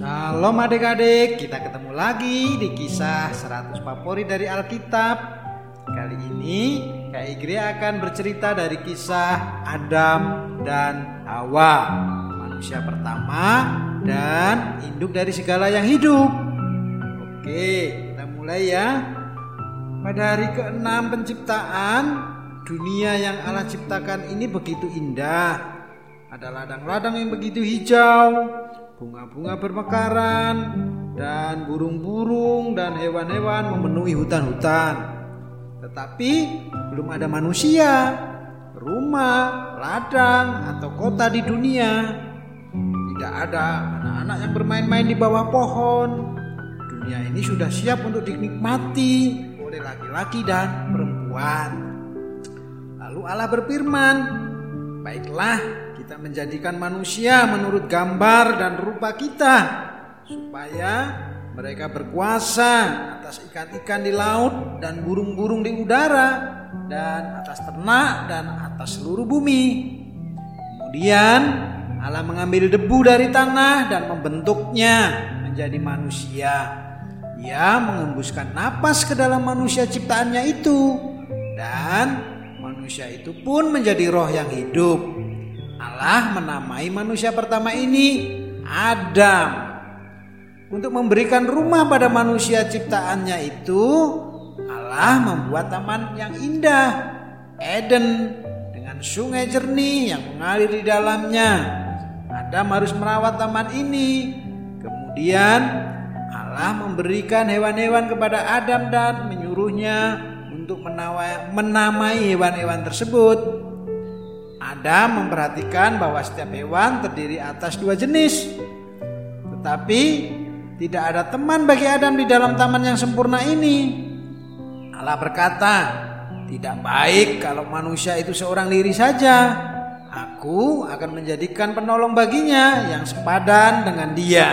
Shalom adik-adik, kita ketemu lagi di kisah 100 favorit dari Alkitab. Kali ini Kak Igri akan bercerita dari kisah Adam dan Hawa, manusia pertama dan induk dari segala yang hidup. Oke, kita mulai ya. Pada hari ke-6 penciptaan, dunia yang Allah ciptakan ini begitu indah. Ada ladang-ladang yang begitu hijau, bunga-bunga bermekaran, dan burung-burung dan hewan-hewan memenuhi hutan-hutan. Tetapi belum ada manusia, rumah, ladang, atau kota di dunia. Tidak ada anak-anak yang bermain-main di bawah pohon. Dunia ini sudah siap untuk dinikmati oleh laki-laki dan perempuan. Lalu Allah berfirman, "Baiklah, kita menjadikan manusia menurut gambar dan rupa kita, supaya mereka berkuasa atas ikan-ikan di laut dan burung-burung di udara, dan atas ternak dan atas seluruh bumi." Kemudian Allah mengambil debu dari tanah dan membentuknya menjadi manusia. Ia mengembuskan napas ke dalam manusia ciptaannya itu dan manusia itu pun menjadi roh yang hidup. Allah menamai manusia pertama ini Adam. Untuk memberikan rumah pada manusia ciptaannya itu Allah membuat taman yang indah Eden dengan sungai jernih yang mengalir di dalamnya. Adam harus merawat taman ini. Kemudian Allah memberikan hewan-hewan kepada Adam dan menyuruhnya untuk menamai hewan-hewan tersebut. Adam memperhatikan bahwa setiap hewan terdiri atas dua jenis. Tetapi tidak ada teman bagi Adam di dalam taman yang sempurna ini. Allah berkata, "Tidak baik kalau manusia itu seorang diri saja. Aku akan menjadikan penolong baginya yang sepadan dengan dia."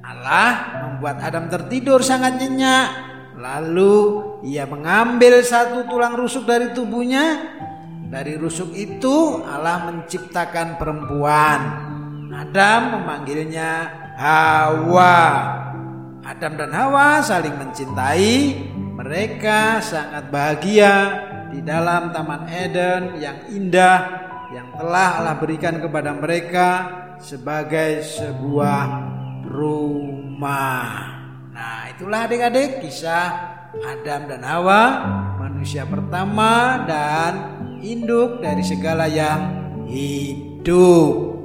Allah membuat Adam tertidur sangat nyenyak. Lalu ia mengambil satu tulang rusuk dari tubuhnya. Dari rusuk itu Allah menciptakan perempuan. Adam memanggilnya Hawa. Adam dan Hawa saling mencintai. Mereka sangat bahagia di dalam Taman Eden yang indah yang telah Allah berikan kepada mereka sebagai sebuah rumah. Nah, itulah adik-adik kisah Adam dan Hawa, manusia pertama dan induk dari segala yang hidup.